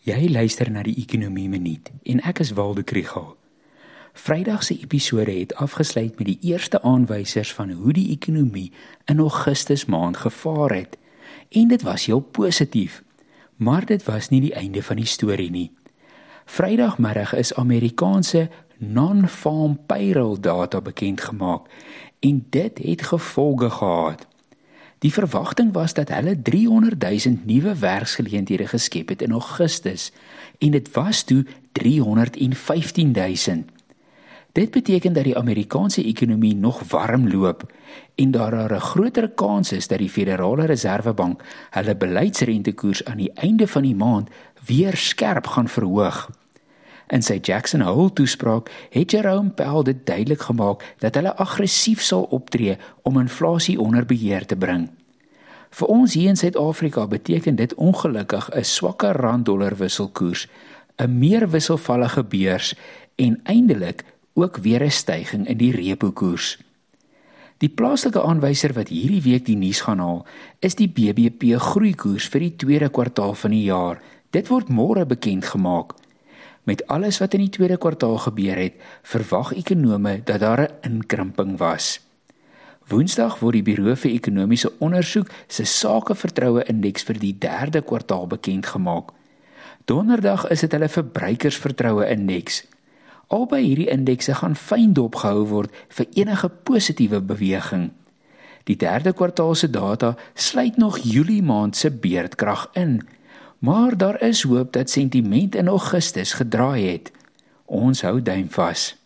Jy luister na die Ekonomie Minuut en ek is Waldo Krügel. Vrydag se episode het afgesluit met die eerste aanwysers van hoe die ekonomie in Augustus maand gevaar het. En dit was heel positief. Maar dit was nie die einde van die storie nie. Vrydagmiddag is Amerikaanse non-farm payroll data bekend gemaak en dit het gevolge gehad. Die verwagting was dat hulle 300 000 nuwe werksgeleenthede geskep het in Augustus en dit was toe 315 000. Dit beteken dat die Amerikaanse ekonomie nog warm loop en daar 'n groter kans is dat die Federale Reservebank hulle beleidsrentekoers aan die einde van die maand weer skerp gaan verhoog. In sy Jackson Hole toespraak het Jerome Powell dit duidelik gemaak dat hulle aggressief sal optree om inflasie onder beheer te bring. Vir ons hier in Suid-Afrika beteken dit ongelukkig 'n swakker rand-dollar wisselkoers, 'n meer wisselvallige beurs en eindelik ook weer 'n stygings in die repo koers. Die plaaslike aanwyser wat hierdie week die nuus gaan haal, is die BBP groeikoers vir die tweede kwartaal van die jaar. Dit word môre bekend gemaak. Met alles wat in die tweede kwartaal gebeur het, verwag ekonome dat daar 'n inkrimping was. Woensdag word die Buro vir Ekonomiese Onderzoek se sakevertroue indeks vir die derde kwartaal bekend gemaak. Donderdag is dit hulle verbruikersvertroue indeks. Albei hierdie indekse gaan fyn dopgehou word vir enige positiewe beweging. Die derde kwartaal se data sluit nog Julie maand se beerdkrag in. Maar daar is hoop dat sentiment in Augustus gedraai het. Ons hou duim vas.